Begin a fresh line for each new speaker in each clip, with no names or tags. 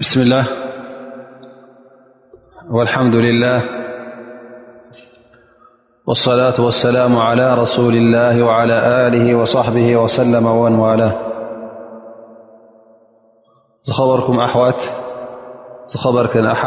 بسم الله والحمد لله والصلاة والسلام على رسول الله وعلى آله وصحبه وسلم ومنوالاه خبركم أحوت خبركن أح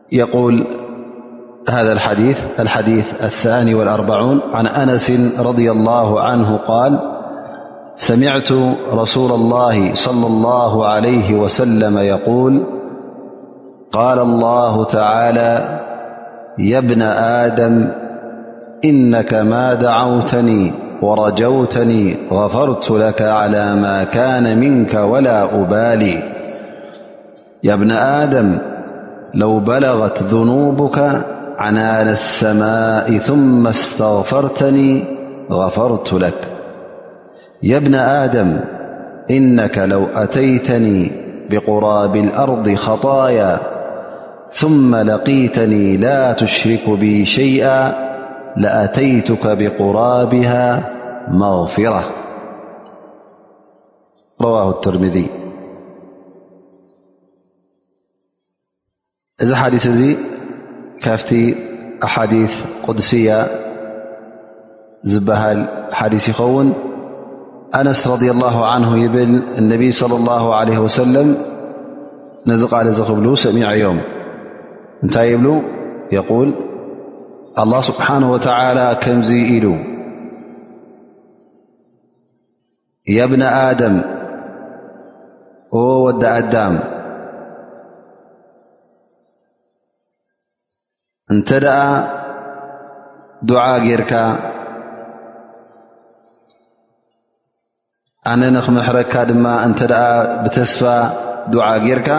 يقول هذا الحديث الحديث الثاني والأربعون عن أنس - رضي الله عنه - قال سمعت رسول الله - صلى الله عليه وسلم - يقول قال الله تعالى يا ابن آدم إنك ما دعوتني ورجوتني غفرت لك على ما كان منك ولا أبالي يا ابن آدم لو بلغت ذنوبك عنان السماء ثم استغفرتني غفرت لك يا ابن آدم إنك لو أتيتني بقراب الأرض خطايا ثم لقيتني لا تشرك بي شيئا لأتيتك بقرابها مغفرة ረዋሁ ትርሚዲ እዚ ሓዲስ እዚ ካብቲ ኣሓዲ ቅድስያ ዝበሃል ሓዲስ ይኸውን ኣነስ ረድ ላሁ ዓንሁ ይብል እነቢይ صለ ላሁ ለ ወሰለም ነዚ ቓል እዚ ክብሉ ሰሚዐ እዮም እንታይ ይብሉ የቁል ኣላ ስብሓን ወተላ ከምዙ ኢሉ የብነ ኣደም ኦ ወዲ ኣዳም እንተ ደኣ ዱዓ ጌርካ ኣነ ንኽምሕረካ ድማ እንተ ብተስፋ ዱዓ ጌርካ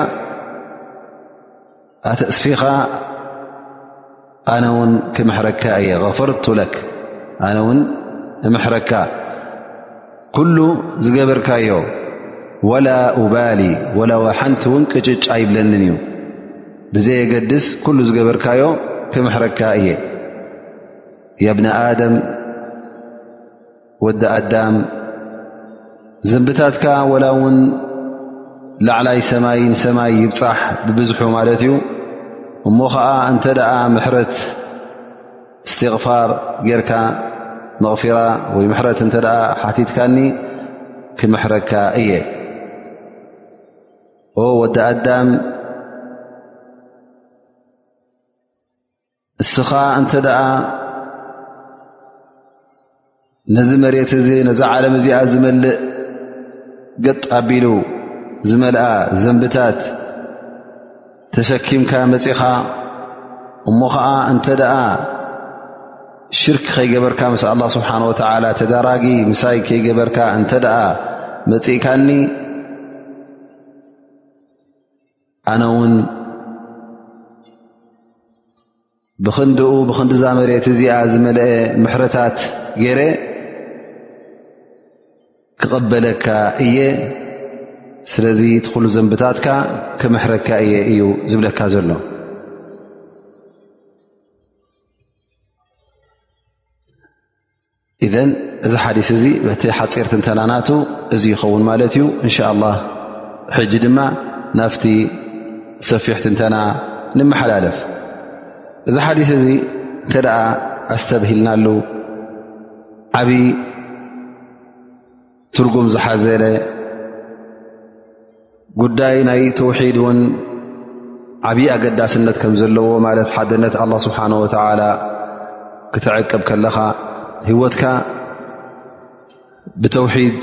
ኣተእስፊኻ ኣነ ውን ክምሕረካ እየ غፈርቱ ለክ ኣነ ውን እምሕረካ ኩሉ ዝገበርካዮ ወላ ኡባሊ ወላ ሓንቲ ውን ቅጭጭ ኣይብለንን እዩ ብዘየገድስ ኩሉ ዝገበርካዮ ክምሕረካ እየ የብነ ኣደም ወዲ ኣዳም ዘንብታትካ ወላ እውን ላዕላይ ሰማይ ንሰማይ ይብፃሕ ብብዝሑ ማለት እዩ እሞ ከዓ እንተ ደኣ ምሕረት እስትቕፋር ጌርካ መቕፊራ ወይ ምሕረት እንተ ደኣ ሓቲትካኒ ክምሕረካ እየ ወዲ ኣዳም እስኻ እንተ ደኣ ነዚ መሬት እዚ ነዚ ዓለም እዚኣ ዝመልእ ገጥ ኣቢሉ ዝመልኣ ዘንብታት ተሸኪምካ መፂኻ እሞ ኸዓ እንተ ደኣ ሽርክ ከይገበርካ ምስ ኣላ ስብሓን ወተዓላ ተዳራጊ ምሳይ ከይገበርካ እንተ ደኣ መፅእካኒ ኣነ ውን ብክንድኡ ብክንዲዛ መሬት እዚኣ ዝመልአ ምሕረታት ገይረ ክቐበለካ እየ ስለዚ ትኩሉ ዘንብታትካ ክምሕረካ እየ እዩ ዝብለካ ዘሎ ኢዘን እዚ ሓዲስ እዚ በቲ ሓፂር ትንተናናቱ እዚ ይኸውን ማለት እዩ እንሻ ላ ሕጂ ድማ ናፍቲ ሰፊሕ ትንተና ንመሓላለፍ እዚ ሓዲስ እዚ እንተ ኣስተብሂልናሉ ዓብዪ ትርጉም ዝሓዘለ ጉዳይ ናይ ተውሒድ እውን ዓብዪ ኣገዳስነት ከም ዘለዎ ማለት ሓደነት ኣላ ስብሓን ወተዓላ ክተዕቅብ ከለኻ ህይወትካ ብተውሒድ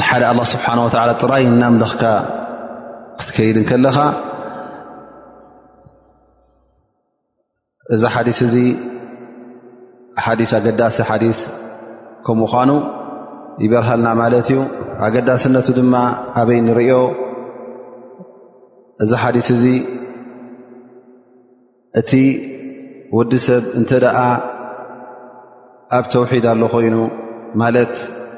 ንሓደ ኣላ ስብሓን ወተዓላ ጥራይ እናምለኽካ ክትከይድ ከለኻ እዚ ሓዲስ እዚ ሓዲስ ኣገዳሲ ሓዲስ ከም ምዃኑ ይበርሃልና ማለት እዩ ኣገዳስነቱ ድማ ኣበይ ንሪኦ እዚ ሓዲስ እዚ እቲ ወዲ ሰብ እንተ ደኣ ኣብ ተውሒድ ኣሎ ኮይኑ ማለት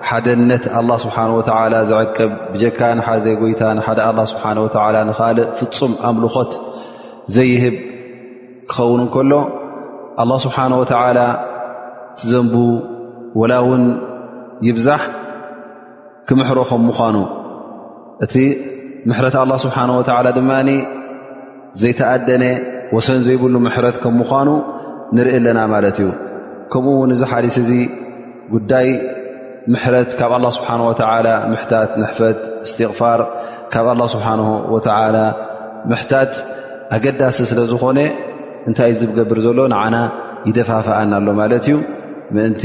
ሓደነት ኣላ ስብሓን ወተዓላ ዝዕቅብ ብጀካ ንሓደ ጎይታ ንሓደ ኣላ ስብሓን ወተዓላ ንካልእ ፍፁም ኣምልኾት ዘይህብ ክኸውን እንከሎ ኣላ ስብሓን ወተዓላ ትዘንቡ ወላ እውን ይብዛሕ ክምሕሮ ከም ምዃኑ እቲ ምሕረት ኣላ ስብሓን ወተዓላ ድማ ዘይተኣደነ ወሰን ዘይብሉ ምሕረት ከም ምዃኑ ንርኢ ኣለና ማለት እዩ ከምኡ እውን እዚ ሓዲስ እዚ ጉዳይ ምሕረት ካብ ኣላ ስብሓን ወተዓላ ምሕታት ንሕፈት እስትቕፋር ካብ ኣላ ስብሓን ወተዓላ ምሕታት ኣገዳሲ ስለ ዝኾነ እንታይ ዝብገብር ዘሎ ንዓና ይደፋፍኣና ኣሎ ማለት እዩ ምእንቲ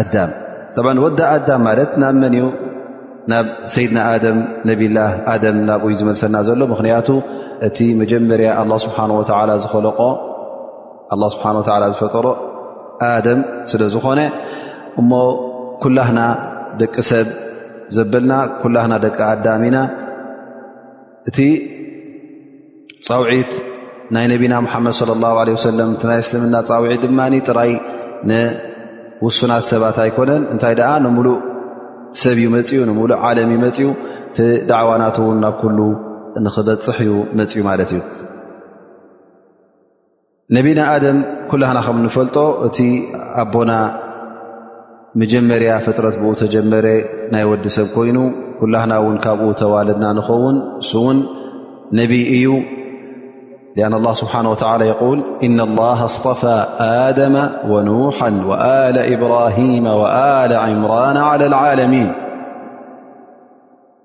ኣዳም ብ ወዲ ኣዳም ማለት ናብ መን እዩ ናብ ሰይድና ኣደም ነብላ ኣደም ናብኡዩ ዝመልሰና ዘሎ ምክንያቱ እቲ መጀመርያ ኣላ ስብሓን ወላ ዝኸለቆ ኣላ ስብሓን ወላ ዝፈጠሮ ኣደም ስለ ዝኾነ እሞ ኩላህና ደቂ ሰብ ዘበልና ኩላህና ደቂ ኣዳም ኢና እቲ ፃውዒት ናይ ነቢና ሙሓመድ ለ ላ ለ ወሰለም እቲ ናይ እስልምና ፃውዒት ድማ ጥራይ ንውሱናት ሰባት ኣይኮነን እንታይ ደኣ ንምሉእ ሰብ እዩ መፅኡ ንምሉእ ዓለም እዩ መፅኡ እቲ ዳዕዋናት እውን ናብ ኩሉ ንኽበፅሕ እዩ መፅኡ ማለት እዩ ነቢና ኣደም ኩላህና ከም ንፈልጦ እቲ ኣቦና መጀመርያ ፍጥረት ብኡ ተጀመረ ናይ ወዲ ሰብ ኮይኑ ኩላህና እውን ካብኡ ተዋለድና ንኸውን እሱ እውን ነቢይ እዩ ኣን ላ ስብሓን ወላ የል እና ላ ኣስጠፋ ኣደመ ወኑሓ ወኣለ እብራሂማ ወኣለ ዕምራና ዓላ ዓለሚን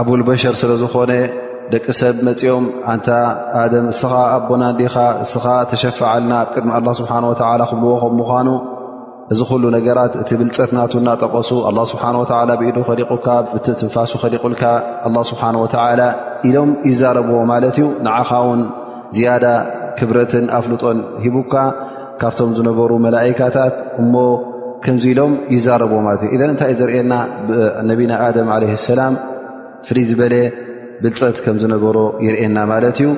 ኣቡልበሸር ስለ ዝኾነ ደቂ ሰብ መፂኦም ኣንታ ኣደም እስኻ ኣቦና እንዲኻ እስኻ ተሸፍዓልና ኣብ ቅድሚ ኣላ ስብሓን ወተላ ክብልዎ ከም ምዃኑ እዚ ኩሉ ነገራት እቲ ብልፀት ናቱ እናጠቐሱ ኣላ ስብሓን ወተላ ብኢዱ ከሊቑካ ብትንፋሱ ከሊቑልካ ኣላ ስብሓን ወተላ ኢሎም ይዛረብዎ ማለት እዩ ንዓኻ ውን ዝያዳ ክብረትን ኣፍልጦን ሂቡካ ካብቶም ዝነበሩ መላእካታት እሞ ከምዚ ኢሎም ይዛረብዎ ማለት እዩ እዘን እንታይ እዩ ዘርእየና ነቢና ኣደም ዓለ ሰላም ፍልይ ዝበለ ብልፀት ከም ዝነበሮ ይርእየና ማለት እዩ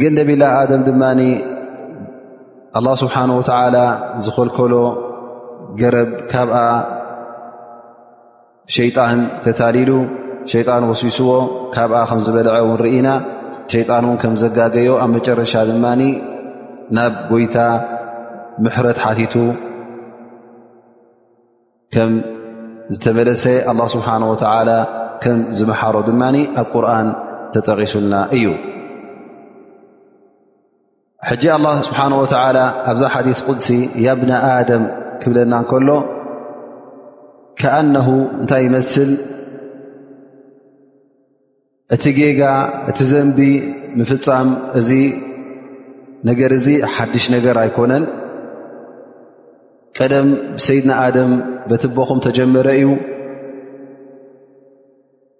ግን ነቢላ ኣደም ድማ ኣላ ስብሓን ወተዓላ ዝኸልከሎ ገረብ ካብኣ ሸይጣን ተታሊሉ ሸይጣን ወሲስዎ ካብኣ ከም ዝበልዐ እውን ርኢና ሸይጣን እውን ከም ዘጋገዮ ኣብ መጨረሻ ድማ ናብ ጎይታ ምሕረት ሓቲቱ ከም ዝተመለሰ ኣላ ስብሓን ወተዓላ ከም ዝመሓሮ ድማ ኣብ ቁርን ተጠቒሱልና እዩ ሕጂ ኣላ ስብሓን ወተላ ኣብዛ ሓዲስ ቅድሲ ያብነ ኣደም ክብለና ከሎ ከኣነሁ እንታይ ይመስል እቲ ጌጋ እቲ ዘንቢ ምፍፃም እዚ ነገር እዚ ሓድሽ ነገር ኣይኮነን ቀደም ብሰይድና ኣደም በትቦኹም ተጀመረ እዩ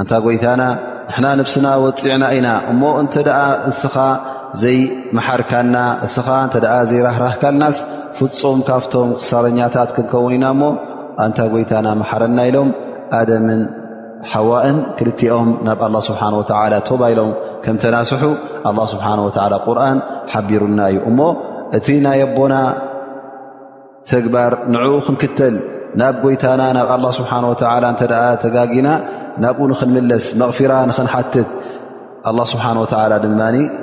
ኣንታ ጎይታና ንሕና ንብስና ወፂዕና ኢና እሞ እንተ እስኻ ዘይመሓርካና እስኻ እተ ዘይራህራህካልናስ ፍፁም ካብቶም ክሳረኛታት ክንከውን ኢና እሞ ኣንታ ጎይታና መሓረና ኢሎም ኣደምን ሓዋእን ክልቲኦም ናብ ኣላ ስብሓን ወተላ ቶባ ኢሎም ከም ተናስሑ ኣላ ስብሓን ወተላ ቁርን ሓቢሩና እዩ እሞ እቲ ናይ ኣቦና ተግባር ንዕኡ ክንክተል ናብ ጎይታና ናብ ኣላ ስብሓን ወተላ እንተ ተጋጊና ናብኡ ንክንምለስ መቕፊራ ንክንሓትት ኣላ ስብሓን ወተላ ድማ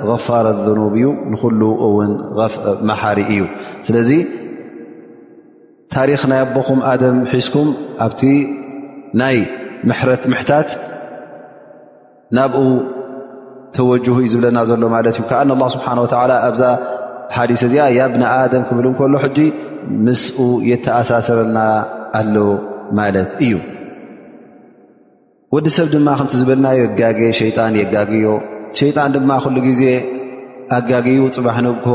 غፋረ ኑብ እዩ ንኩሉ እውን መሓሪ እዩ ስለዚ ታሪክ ናይ ኣቦኹም ኣደም ሒዝኩም ኣብቲ ናይ ምሕረት ምሕታት ናብኡ ተወጅሁ እዩ ዝብለና ዘሎ ማለት እዩ ከኣ ላ ስብሓን ወላ ኣብዛ ሓዲስ እዚኣ ያብነ ኣደም ክብል እንከሎ ሕጂ ምስኡ የተኣሳስረልና ኣሎ ማለት እዩ ወዲ ሰብ ድማ ከምቲ ዝበልናዮ የጋገ ሸይጣን የጋግዮ ሸይጣን ድማ ኩሉ ግዜ ኣጋግዩ ፅባሕ ንግሆ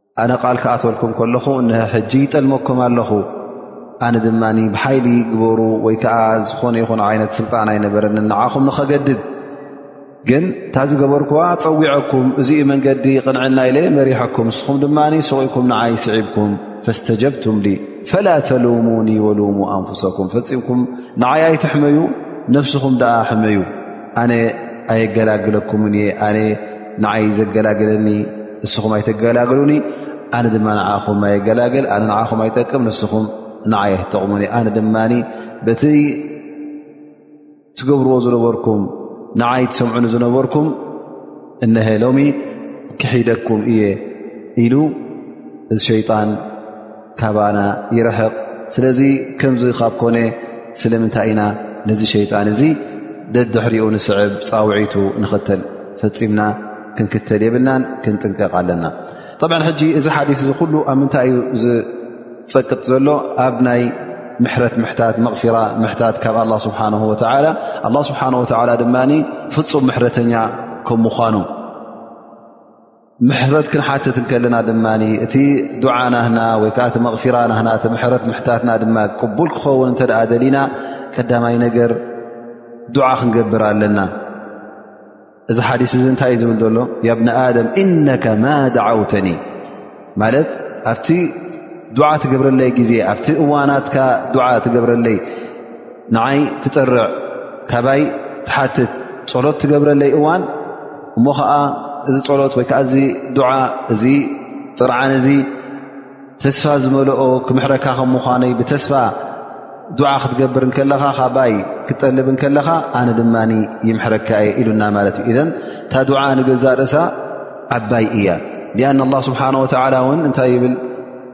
ኣነ ቃል ክኣትወልኩም ከለኹ እነሀ ሕጂ ይጠልመኩም ኣለኹ ኣነ ድማ ብሓይሊ ግበሩ ወይ ከዓ ዝኾነ ይኹን ዓይነት ስልጣን ኣይነበረኒ ንዓኹም ንኸገድድ ግን እታ ዝገበርክዋ ፀዊዐኩም እዚ ዩ መንገዲ ቕንዕና ኢለ መሪሐኩም ንስኹም ድማ ሰቂኩም ንዓይ ስዒብኩም ፈስተጀብቱም ፈላ ተሉሙኒ ወሉሙ ኣንፍሰኩም ፈፂምኩም ንዓይ ኣይትሕመዩ ነፍስኹም ድኣ ሕመዩ ኣነ ኣየገላግለኩምን እየ ንዓይ ዘገላግለኒ ንስኹም ኣይተገላግሉኒ ኣነ ድማ ንዓኹም ኣይገላግል ኣነ ንዓኹም ኣይጠቅም ንስኹም ንዓይ ኣይትጠቕሙኒ ኣነ ድማ በቲ ትገብርዎ ዝነበርኩም ንዓይ ትሰምዑኒ ዝነበርኩም እነሀ ሎሚ ክሒደኩም እየ ኢሉ እዚ ሸይጣን ካባና ይርሕቕ ስለዚ ከምዚ ካብ ኮነ ስለምንታይ ኢና ነዚ ሸይጣን እዚ ደድሕሪኡ ንስዕብ ፃውዒቱ ንኽተል ፈፂምና ክንክተል የብልናን ክንጥንቀቕ ኣለና ጠብ ሕጂ እዚ ሓዲስ እዚ ኩሉ ኣብ ምንታይ እዩ ዝፀቅጥ ዘሎ ኣብ ናይ ምሕረት ምሕታት መቕፊራ ምሕታት ካብ ኣላ ስብሓን ወተላ ኣላ ስብሓን ወተላ ድማ ፍፁም ምሕረተኛ ከም ምዃኑ ምሕረት ክንሓትት እንከለና ድማ እቲ ዱዓ ናህና ወይ ከዓ እቲ መቕፊራ ናህና እቲ ምሕረት ምሕታትና ድማ ቅቡል ክኸውን እንተ ደኣ ደሊና ቀዳማይ ነገር ዱዓ ክንገብር ኣለና እዚ ሓዲስ እዚ እንታይ እዩ ዝብል ዘሎ ያብኒ ኣደም እነከ ማ ደዓውተኒ ማለት ኣብቲ ዱዓ ትገብረለይ ግዜ ኣብቲ እዋናትካ ዱዓ ትገብረለይ ንዓይ ትጥርዕ ካባይ ትሓትት ፀሎት ትገብረለይ እዋን እሞ ኸዓ እዚ ፀሎት ወይ ከዓ እዚ ዱዓ እዚ ጥርዓን እዚ ተስፋ ዝመልኦ ክምሕረካ ከም ምዃነይ ብተስፋ ዱዓ ክትገብር እንከለኻ ካባይ ክትጠልብ እንከለኻ ኣነ ድማ ይምሕረካ እየ ኢሉና ማለት እዩ እዘን እታ ዱዓ ንገዛእ ርእሳ ዓባይ እያ ሊኣና ላ ስብሓን ወተዓላ እውን እንታይ ይብል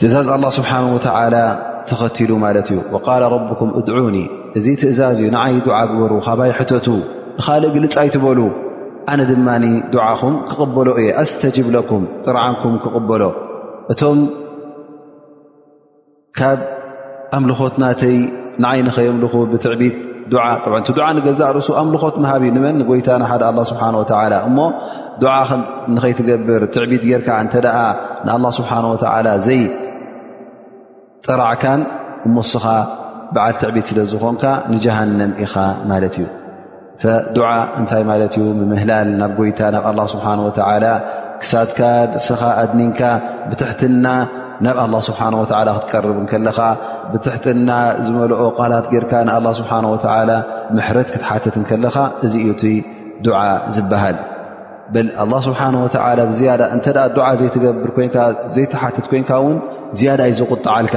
ትእዛዝ ኣላ ስብሓን ወተዓላ ተኸቲሉ ማለት እዩ ወቃል ረብኩም እድዑኒ እዚ ትእዛዝ እዩ ንዓይ ዱዓ ግበሩ ካባይ ሕተቱ ንኻልእ ግልፅ ኣይትበሉ ኣነ ድማ ዱዓኹም ክቕበሎ እየ ኣስተጅብ ለኩም ጥርዓንኩም ክቕበሎ እቶም ካብ ኣምልኾት ናተይ ንዓይ ንኸየምልኹ ብትዕቢት ዱዓ ብ እቲ ዱዓ ንገዛእ ርእሱ ኣምልኾት መሃብ ንመን ንጎይታ ንሓደ ኣላ ስብሓን ወተዓላ እሞ ዱዓ ንኸይትገብር ትዕቢት ጌርካ እንተ ደኣ ንኣላ ስብሓን ወተዓላ ዘይጠራዕካን እሞስኻ በዓል ትዕቢት ስለ ዝኾንካ ንጀሃንም ኢኻ ማለት እዩ ዱዓ እንታይ ማለት እዩ ምምህላል ናብ ጎይታ ናብ ኣላ ስብሓን ወተላ ክሳትካ ንስኻ ኣድኒንካ ብትሕትና ናብ ኣላ ስብሓን ወተላ ክትቀርብ ከለኻ ብትሕትና ዝመልኦ ቃላት ጌርካ ንኣላ ስብሓን ወተላ ምሕረት ክትሓትት ከለኻ እዚ እዩ እቲ ዱዓ ዝበሃል በል ኣላ ስብሓን ወተላ ብዝያዳ እንተ ዱዓ ዘይትገብር ኮይ ዘይትሓትት ኮይንካ እውን ዝያዳ እዩ ዝቁጣዓልካ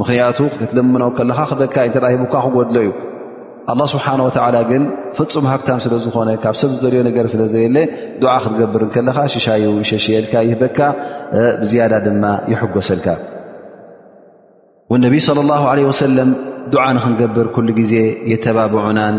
ምኽንያቱ ክትልምኖ ከለኻ ክበካ እተ ሂቡካ ክጎድሎ እዩ ኣላ ስብሓን ወተዓላ ግን ፍፁም ሃብታም ስለ ዝኾነ ካብ ሰብ ዝደልዮ ነገር ስለ ዘየለ ዱዓ ክትገብር ከለኻ ሽሻዩ ይሸሽየልካ ይህበካ ብዝያዳ ድማ ይሕጎሰልካ ወነቢይ ስለ ላ ለ ወሰለም ዱዓ ንክንገብር ኩሉ ግዜ የተባብዑናን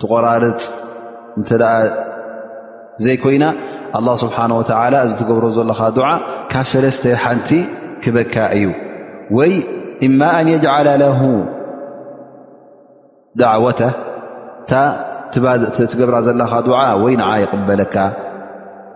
ትቆራርፅ እንተ ዘይኮይና ኣላ ስብሓን ወተላ እዚ ትገብሮ ዘለኻ ዱዓ ካብ ሰለስተ ሓንቲ ክበካ እዩ ወይ እማ ኣን የጅዓላ ለ ዳዕወተ እታ ትገብራ ዘለኻ ዱዓ ወይ ንዓ ይቕበለካ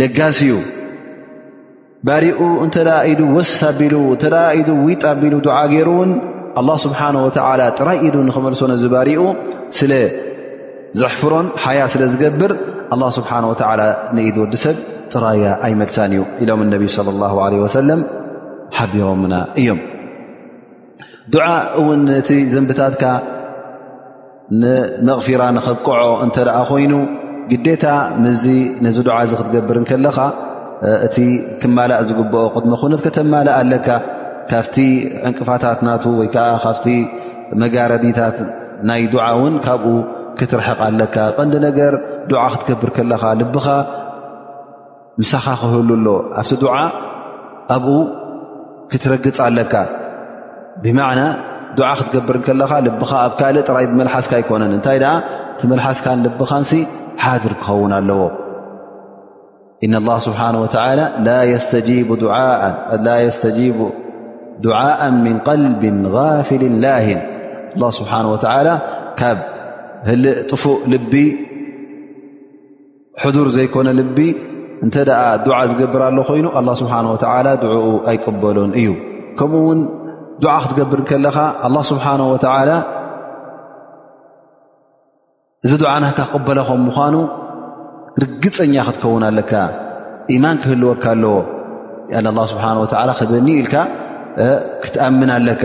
ለጋስ እዩ ባሪኡ እንተ ኢዱ ወስ ኣቢሉ እተ ኢዱ ዊጥ ኣቢሉ ዱዓ ገይሩ እውን ኣላ ስብሓን ወተላ ጥራይ ኢዱ ንኽመልሶ ነዚ ባሪኡ ስለ ዘሕፍሮን ሓያ ስለ ዝገብር ኣላ ስብሓን ወተላ ንኢድ ወዲ ሰብ ጥራያ ኣይመልሳን እዩ ኢሎም ነቢይ ለ ላ ለ ወሰለም ሓቢሮምና እዮም ዱዓ እውን ነቲ ዘንብታትካ ንመቕፊራ ንኸብቅዖ እንተ ደኣ ኮይኑ ግዴታ ምዚ ነዚ ዱዓ እዚ ክትገብር ከለኻ እቲ ክማላእ ዝግብኦ ቅድሚ ኩነት ከተማልእ ኣለካ ካብቲ ዕንቅፋታት ናቱ ወይ ከዓ ካብቲ መጋረዲታት ናይ ዱዓ እውን ካብኡ ክትርሕቕ ኣለካ ቀንዲ ነገር ዱዓ ክትገብር ከለኻ ልብኻ ምሳኻ ክህሉ ኣሎ ኣብቲ ዱዓ ኣብኡ ክትረግፅ ኣለካ ብማዕና ዱዓ ክትገብር ከለኻ ልብኻ ኣብ ካልእ ጥራይ ብመልሓስካ ኣይኮነን እንታይ ደኣ እቲ መልሓስካን ልብኻንሲ ሓድር ክኸውን ኣለዎ እነ ላ ስብሓን ወተላ ላ የስተጂቡ ዱዓء ምን ቀልቢ غፍል ላህን ላ ስብሓን ወተላ ካብ ህልእ ጥፉእ ልቢ ሕዱር ዘይኮነ ልቢ እንተ ደኣ ዱዓ ዝገብር ኣሎ ኮይኑ ኣላ ስብሓን ወተዓላ ድዕኡ ኣይቀበሎን እዩ ከምኡ ውን ዱዓ ክትገብር ከለኻ ኣላ ስብሓን ወተዓላ እዚ ዱዓ ናካ ክቕበለ ከም ምኳኑ ርግፀኛ ክትከውን ኣለካ ኢማን ክህልወካ ኣለዎ ኣላ ስብሓን ወተዓላ ክበኒ ኢልካ ክትኣምን ኣለካ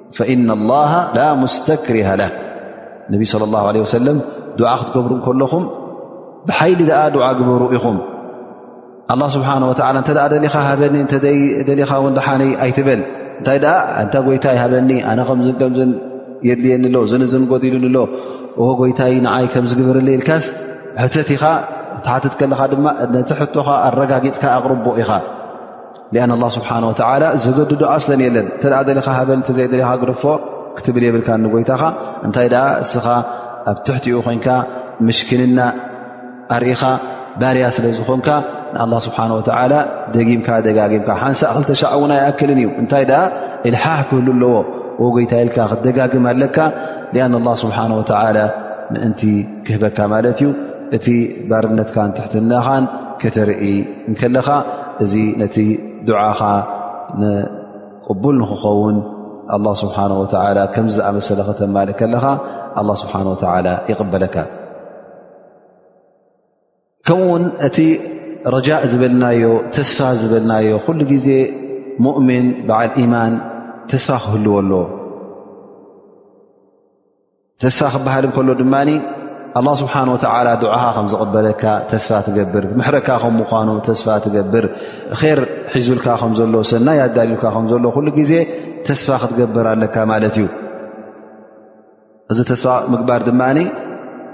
ፈኢና ላሃ ላ ሙስተክሪሃ ላ ነቢ ስለ ላ ለ ወሰለም ድዓ ክትገብሩ ከለኹም ብሓይሊ ድኣ ድዓ ግበሩ ኢኹም ኣላ ስብሓን ወላ እንተ ደሊኻ ሃበኒ እተደሊኻ ውን ድሓኒ ኣይትበል እንታይ ደኣ እንታ ጎይታ ይሃበኒ ኣነ ከምዝከምዝን የድልየኒ ኣሎ ዝንዝን ጎዲሉኒ ኣሎ ኦ ጎይታይ ንዓይ ከምዝግብርለ ኢልካስ ሕተት ኢኻ ተሓትት ከለኻ ድማ ነቲ ሕቶኻ ኣረጋጊፅካ ኣቕርቦ ኢኻ ሊኣን ኣላ ስብሓን ወተዓላ ዘገድዶ ኣስለን የለን እተ ደሊኻ ሃበል እተዘይደሊኻ ግድፎ ክትብል የብልካ ንጎይታኻ እንታይ ደኣ እስኻ ኣብ ትሕቲኡ ኮንካ ምሽክንና ኣርኢኻ ባርያ ስለ ዝኾንካ ንኣላ ስብሓን ወተዓላ ደጊምካ ደጋጊምካ ሓንሳእ ክልተሻዕ እውን ኣይኣክልን እዩ እንታይ ደኣ ኢልሓሕ ክህሉ ኣለዎ ወጎይታ ኢልካ ክትደጋግም ኣለካ ሊኣን ኣላ ስብሓን ወተዓላ ምእንቲ ክህበካ ማለት እዩ እቲ ባርነትካን ትሕትናኻን ከተርኢ እንከለኻ እዚ ነቲ ድዓኻ ንቕቡል ንክኸውን ኣላ ስብሓን ወተላ ከምዚ ዝኣመሰለ ከተማልእ ከለኻ ኣላ ስብሓን ወተላ ይቕበለካ ከምኡ ውን እቲ ረጃእ ዝበልናዮ ተስፋ ዝበልናዮ ኩሉ ግዜ ሙእምን በዓል ኢማን ተስፋ ክህልዎ ኣሎ ተስፋ ክበሃል እንከሎ ድማ ኣላ ስብሓን ወተላ ድዓኻ ከም ዝቕበለካ ተስፋ ትገብር ምሕረካ ከም ምኳኑ ተስፋ ትገብር ር ሒዙልካ ከም ዘሎ ሰናይ ኣዳልዩካ ከም ዘሎ ኩሉ ግዜ ተስፋ ክትገብር ኣለካ ማለት እዩ እዚ ተስፋ ምግባር ድማ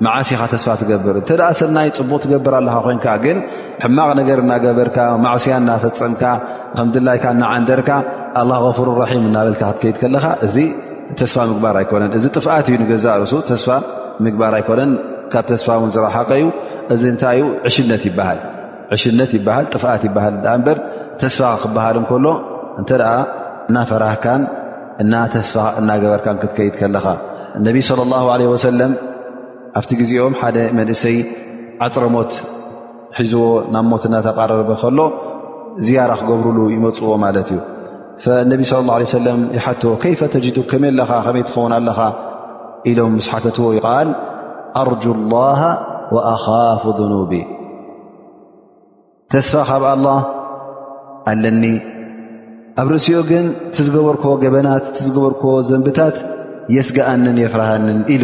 መዓስ ኢኻ ተስፋ ትገብር እንተ ሰናይ ፅቡቕ ትገብር ኣለካ ኮንካ ግን ሕማቕ ነገር እናገበርካ ማዕስያ እናፈፀምካ ከም ድላይካ እናዓንደርካ ኣላ ፍሩ ራሒም እናበልካ ክትከይድ ከለኻ እዚ ተስፋ ምግባር ኣይኮነን እዚ ጥፍኣት እዩ ንገዛ ርእሱ ተስፋ ምግባር ኣይኮነን ካብ ተስፋ ውን ዝረሓቀ እዩ እዚ እንታይ እዩ ዕሽነት ይበሃል ዕሽነት ይበሃል ጥፍኣት ይበሃል ኣ እምበር ተስፋ ክበሃል እንከሎ እንተ እናፈራህካን እና ተስፋ እናገበርካን ክትከይድ ከለኻ እነቢይ ስለ ላሁ ለ ወሰለም ኣብቲ ግዜኦም ሓደ መንእሰይ ዓፅረ ሞት ሒዝዎ ናብ ሞት እናተቃረርበ ከሎ ዝያራ ክገብርሉ ይመፅዎ ማለት እዩ ነቢ صለ ላه ለ ሰለም ይሓትዎ ከይፈ ተጅዱ ከመይ ኣለኻ ከመይ ትኸውን ኣለኻ ኢሎም ምስ ሓተትዎ ይቓል ኣርጁ ላሃ ወኣኻፉ ذኑቢ ተስፋ ካብ ኣላ ኣለኒ ኣብ ርእሲኡ ግን እቲ ዝገበርክዎ ገበናት እቲ ዝገበርክዎ ዘንብታት የስግኣንን የፍርሃንን ኢሉ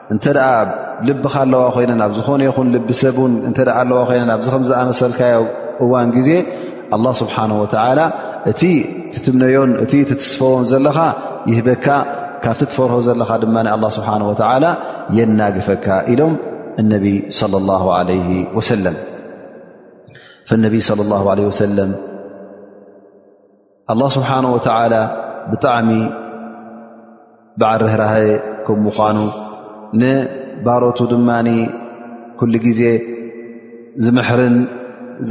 እንተ ልብኻ ኣለዋ ኮይነን ኣብ ዝኾነ ይኹን ልቢ ሰብ ን እተ ኣለዋ ኮይነን ኣብዚ ከምዝኣመሰልካዮ እዋን ግዜ ኣላ ስብሓን ወተላ እቲ ትትምነዮን እቲ ትትስፈዎን ዘለኻ ይህበካ ካብቲ ትፈርሆ ዘለኻ ድማ ኣላ ስብሓን ወተላ የናግፈካ ኢሎም እነቢ ለ ላ ለ ወሰለም ፈነቢ ለ ላ ለ ወሰለም ኣላ ስብሓን ወተዓላ ብጣዕሚ በዓል ርህራሀ ከም ምዃኑ ንባሮቱ ድማ ኩሉ ግዜ ዝምሕርን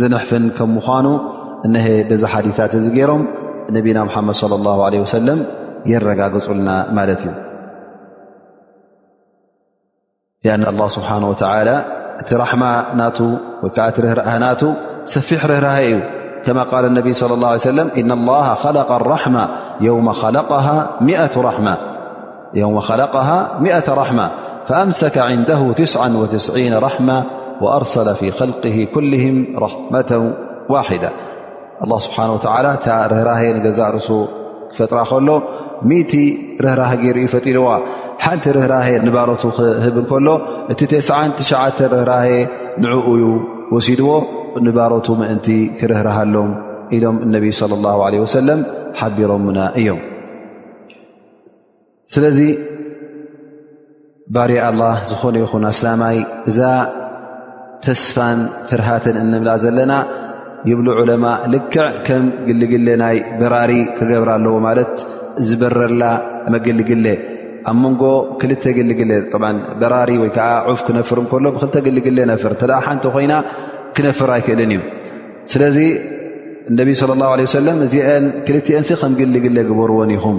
ዝንሕፍን ከም ምዃኑ እነሀ በዚ ሓዲታት እዚ ገይሮም ነቢና ምሓመድ ለ ላ ለ ወሰለም የረጋግፁልና ማለት እዩ لأن الله سبحانه وتعالى رحم نات سفح رهره كما قال النبي صلى الله عليه وسلم إن الله خلق الرحمة يوم خلقها مائة رحمة فأمسك عنده ع وين رحمة وأرسل في خلقه كلهم رحمة واحدة ኣላ ስብሓን ወተዓላ እታ ርህራሄ ንገዛእ ርእሱ ክፈጥራ ከሎ ሚእቲ ርህራህ ገይሩ እዩ ፈጢርዋ ሓንቲ ርህራሄ ንባሮቱ ክህብ እንከሎ እቲ ተስዓን ትሽዓተ ርህራሄ ንዕኡ እዩ ወሲድዎ ንባሮቱ ምእንቲ ክርህርሃሎም ኢሎም እነቢይ ለ ላ ለ ወሰለም ሓቢሮምና እዮም ስለዚ ባርያ ኣላ ዝኾነ ይኹን ኣስላማይ እዛ ተስፋን ፍርሃትን እንብላ ዘለና ይብሉ ዑለማ ልክዕ ከም ግልግለ ናይ በራሪ ክገብር ኣለዎ ማለት ዝበረላ መግልግለ ኣብ መንጎ ክልተ ግልግለ በራሪ ወይ ከዓ ዑፍ ክነፍር እከሎ ብክልተ ግልግለ ነፍር ተ ሓንቲ ኮይና ክነፍር ኣይክእልን እዩ ስለዚ እነቢ ስለ ላሁ ለ ሰለም እዚአን ክልትኤንሲ ከም ግልግለ ግበርዎን ኢኹም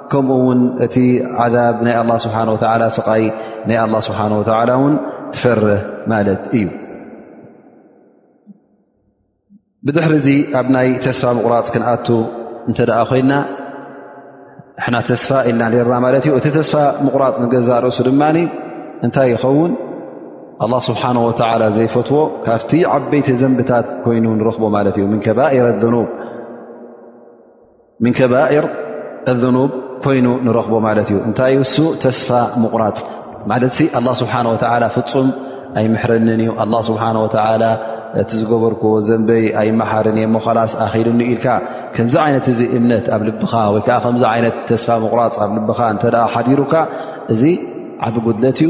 ከምኡ ውን እቲ ዓዛብ ናይ ኣላ ስብሓን ወተላ ስቓይ ናይ ኣላ ስብሓን ወተላ እውን ትፈርህ ማለት እዩ ብድሕሪ እዚ ኣብ ናይ ተስፋ ምቑራፅ ክንኣቱ እንተ ደኣ ኮይና ንሕና ተስፋ ኢልና ርና ማለት እዩ እቲ ተስፋ ምቑራፅ ንገዛ ርእሱ ድማ እንታይ ይኸውን ኣላ ስብሓን ወተላ ዘይፈትዎ ካብቲ ዓበይቲ ዘንብታት ኮይኑ ንረኽቦ ማለት እዩ ምን ከባኢረ ኑብ ምን ከባር ኣኑብ ኮይኑ ንረኽቦ ማለት እዩ እንታይ ዩ እሱ ተስፋ ምቑራፅ ማለት ኣላ ስብሓን ወተላ ፍፁም ኣይምሕረንን እዩ ኣላ ስብሓን ወተላ እቲ ዝገበርክዎ ዘንበይ ኣይመሓርን እየ ሞኸላስ ኣኪልኒ ኢልካ ከምዚ ዓይነት እዚ እምነት ኣብ ልብኻ ወይ ከዓ ከምዚ ዓይነት ተስፋ ምቑራፅ ኣብ ልብኻ እንተ ሓዲሩካ እዚ ዓብ ጉድለት እዩ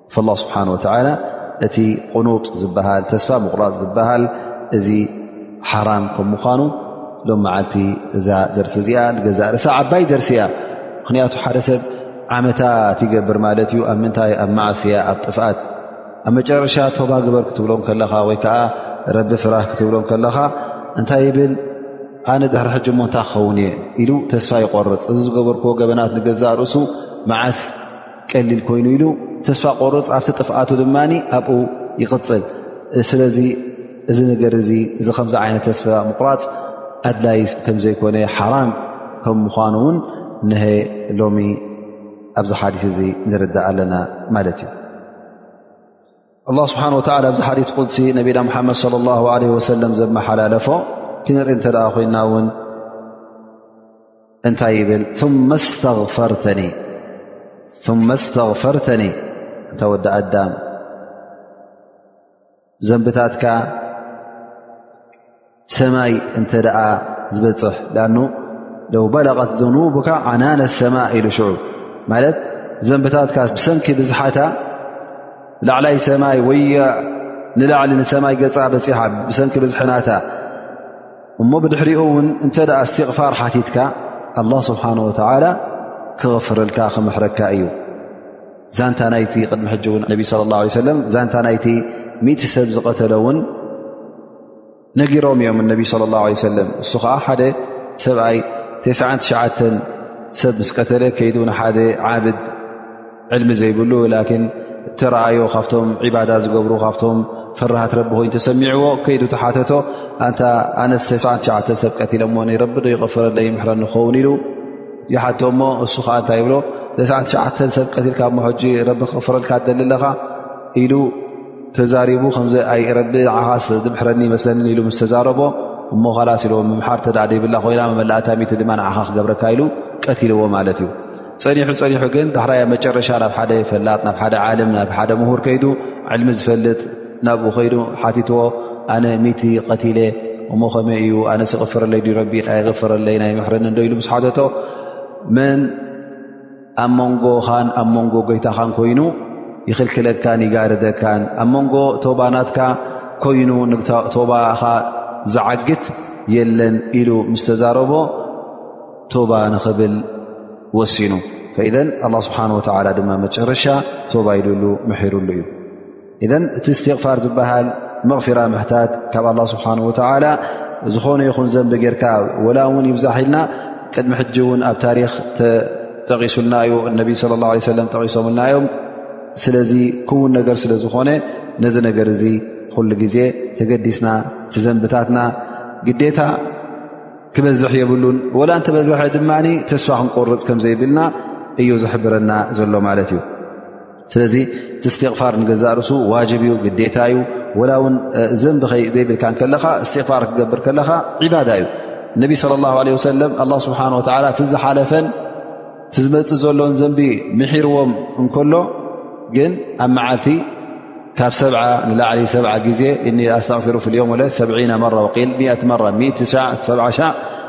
ላ ስብሓን ወተላ እቲ ቕኑጥ ዝበሃል ተስፋ ምቑራፅ ዝበሃል እዚ ሓራም ከም ምዃኑ ሎም መዓልቲ እዛ ደርሲ እዚኣ ንገዛእ ርእሳ ዓባይ ደርሲ እያ ምኽንያቱ ሓደ ሰብ ዓመታት ይገብር ማለት እዩ ኣብ ምንታይ ኣብ ማዕስያ ኣብ ጥፍኣት ኣብ መጨረሻ ቶባ ግበር ክትብሎ ከለኻ ወይ ከዓ ረቢ ፍራህ ክትብሎ ከለኻ እንታይ ይብል ኣነ ድሕሪ ሕጂ እሞ እንታይ ክኸውን እየ ኢሉ ተስፋ ይቆርፅ እዚ ዝገበርክዎ ገበናት ንገዛእ ርእሱ መዓስ ቀሊል ኮይኑ ኢሉ ተስፋ ቆርፅ ኣብቲ ጥፍኣቱ ድማ ኣብኡ ይቕፅል ስለዚ እዚ ነገር እዚ እዚ ከምዚ ዓይነት ተስፋ ምቁራፅ ኣድላይ ከምዘይኮነ ሓራም ከም ምኳኑ እውን ነሀ ሎሚ ኣብዚ ሓዲስ እዚ ንርዳእ ኣለና ማለት እዩ ኣላ ስብሓን ወተላ ኣብዚ ሓዲት ቁድሲ ነቢና ሙሓመድ ለ ላ ለ ወሰለም ዘመሓላለፎ ክንርኢ እንተ ደኣ ኮይና እውን እንታይ ይብል መ ስተغፈርተኒ እንተ ወዲ ኣዳም ዘንብታትካ ሰማይ እንተ ዝበፅሕ ኣ ለው በለغት ذኑቡካ ዓናነ ሰማء ኢሉ ሽዑ ማለት ዘንብታትካ ብሰንኪ ብዝሓታ ላዕላይ ሰማይ ወይ ንላዕሊ ንሰማይ ገፃ በፂሓ ብሰንኪ ብዝሐናታ እሞ ብድሕሪኡ እውን እንተ እስትቕፋር ሓቲትካ ኣላ ስብሓን ወተላ ክቕፍረልካ ክምሕረካ እዩ ዛንታ ናይቲ ቅድሚ ሕጂ እውን ነቢ ለ ላ ሰለም ዛንታ ናይቲ ሚእቲ ሰብ ዝቐተለ እውን ነጊሮም እዮም እነቢ ስለ ላ ለ ሰለም እሱ ከዓ ሓደ ሰብኣይ ተ9 ትሽዓተ ሰብ ምስ ቀተለ ከይዱ ንሓደ ዓብድ ዕልሚ ዘይብሉ ላኪን ተረኣዮ ካብቶም ዒባዳ ዝገብሩ ካብቶም ፈራሃት ረቢ ኮይኑ ተሰሚዕዎ ከይዱ ተሓተቶ ኣንታ ኣነስ ተ9 ሰብ ቀትለ ሞ ንረቢ ዶ ይቕፍረለ ይምሕረ ንኸውን ኢሉ ይሓቶ እሞ እሱ ከዓ እንታይ ይብሎ ተ9 ትሸዓተ ሰብ ቀትልካ ሞ ሕጂ ረቢ ክቕፍረልካ ደሊ ኣለኻ ኢሉ ተዛሪቡ ከምዚ ኣይረቢ ንዓኻስ ድምሕረኒ መሰኒ ኢሉ ምስ ተዛረቦ እሞ ኻላስ ኢልዎ ምምሓር እተ ደይብላ ኮይና መመላእታ ሚቲ ድማ ንዓኻ ክገብረካ ኢሉ ቀትልዎ ማለት እዩ ፀኒሑ ፀኒሑ ግን ዳሕራያ መጨረሻ ናብ ሓደ ፈላጥ ናብ ሓደ ዓለም ናብ ሓደ ምሁር ከይዱ ዕልሚ ዝፈልጥ ናብኡ ከይዱ ሓቲትዎ ኣነ ሚቲ ቀትለ እሞ ከመይ እዩ ኣነ ስቕፍረለይ ዩ ረቢ ኣይቕፍረለይ ናይ ምሕረኒ ዶ ኢሉ ምስ ሓተቶ መን ኣብ መንጎኻን ኣብ መንጎ ጎይታኻን ኮይኑ ይኽልክለካን ይጋርደካን ኣብ መንጎ ቶባናትካ ኮይኑ ቶባኻ ዝዓግት የለን ኢሉ ምስ ተዛረቦ ቶባ ንኽብል ወሲኑ ፈኢዘን ኣላ ስብሓን ወተዓላ ድማ መጨረሻ ቶባ ኢሉሉ ምሕሩሉ እዩ እዘ እቲ እስትቕፋር ዝበሃል መቕፊራ ምሕታት ካብ ኣላ ስብሓን ወተዓላ ዝኾነ ይኹን ዘንቢ ጌርካ ወላ እውን ይብዛሕ ኢልና ቅድሚ ሕጂ እውን ኣብ ታሪክ ተጠቒሱልና እዩ እነቢ ስለ ላ ለ ሰለም ጠቒሶምልና እዮም ስለዚ ክውን ነገር ስለ ዝኾነ ነዚ ነገር እዚ ኩሉ ግዜ ተገዲስና ቲዘንብታትና ግዴታ ክበዝሕ የብሉን ወላ እንተበዝሐ ድማ ተስፋ ክንቆርፅ ከምዘይብልና እዩ ዝሕብረና ዘሎ ማለት እዩ ስለዚ እስትቕፋር ንገዛእ ርሱ ዋጅብ እዩ ግዴታ እዩ ወላ እውን ዘንቢ ከዘይብልካ ከለኻ እስትቕፋር ክትገብር ከለኻ ዒባዳ እዩ ነቢ ስለ ላ ለ ወሰለም ኣላ ስብሓን ወተላ ትዝሓለፈን ትዝመፅእ ዘሎን ዘንቢ ምሒርዎም እንከሎ ግን ኣብ መዓልቲ ካብ ሰ ንላዕሊ ሰ ግዜ እ ኣስተቕፊሩ ፍልዮም ወለ ሰ መራ ወል መራ ሻ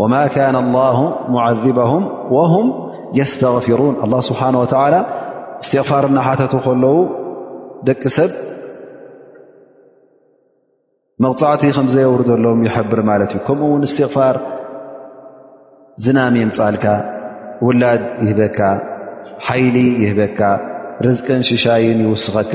ወማ ካነ ኣላሁ ሙዓዚበሁም ወሁም የስተግፊሩን ኣላ ስብሓን ወተዓላ እስትቕፋር እናሓተቱ ከለዉ ደቂ ሰብ መቕፃዕቲ ከም ዘየውርደሎም ይሕብር ማለት እዩ ከምኡ እውን እስትቕፋር ዝናም የምፃልካ ውላድ ይህበካ ሓይሊ ይህበካ ርዝቅን ሽሻይን ይውስኸካ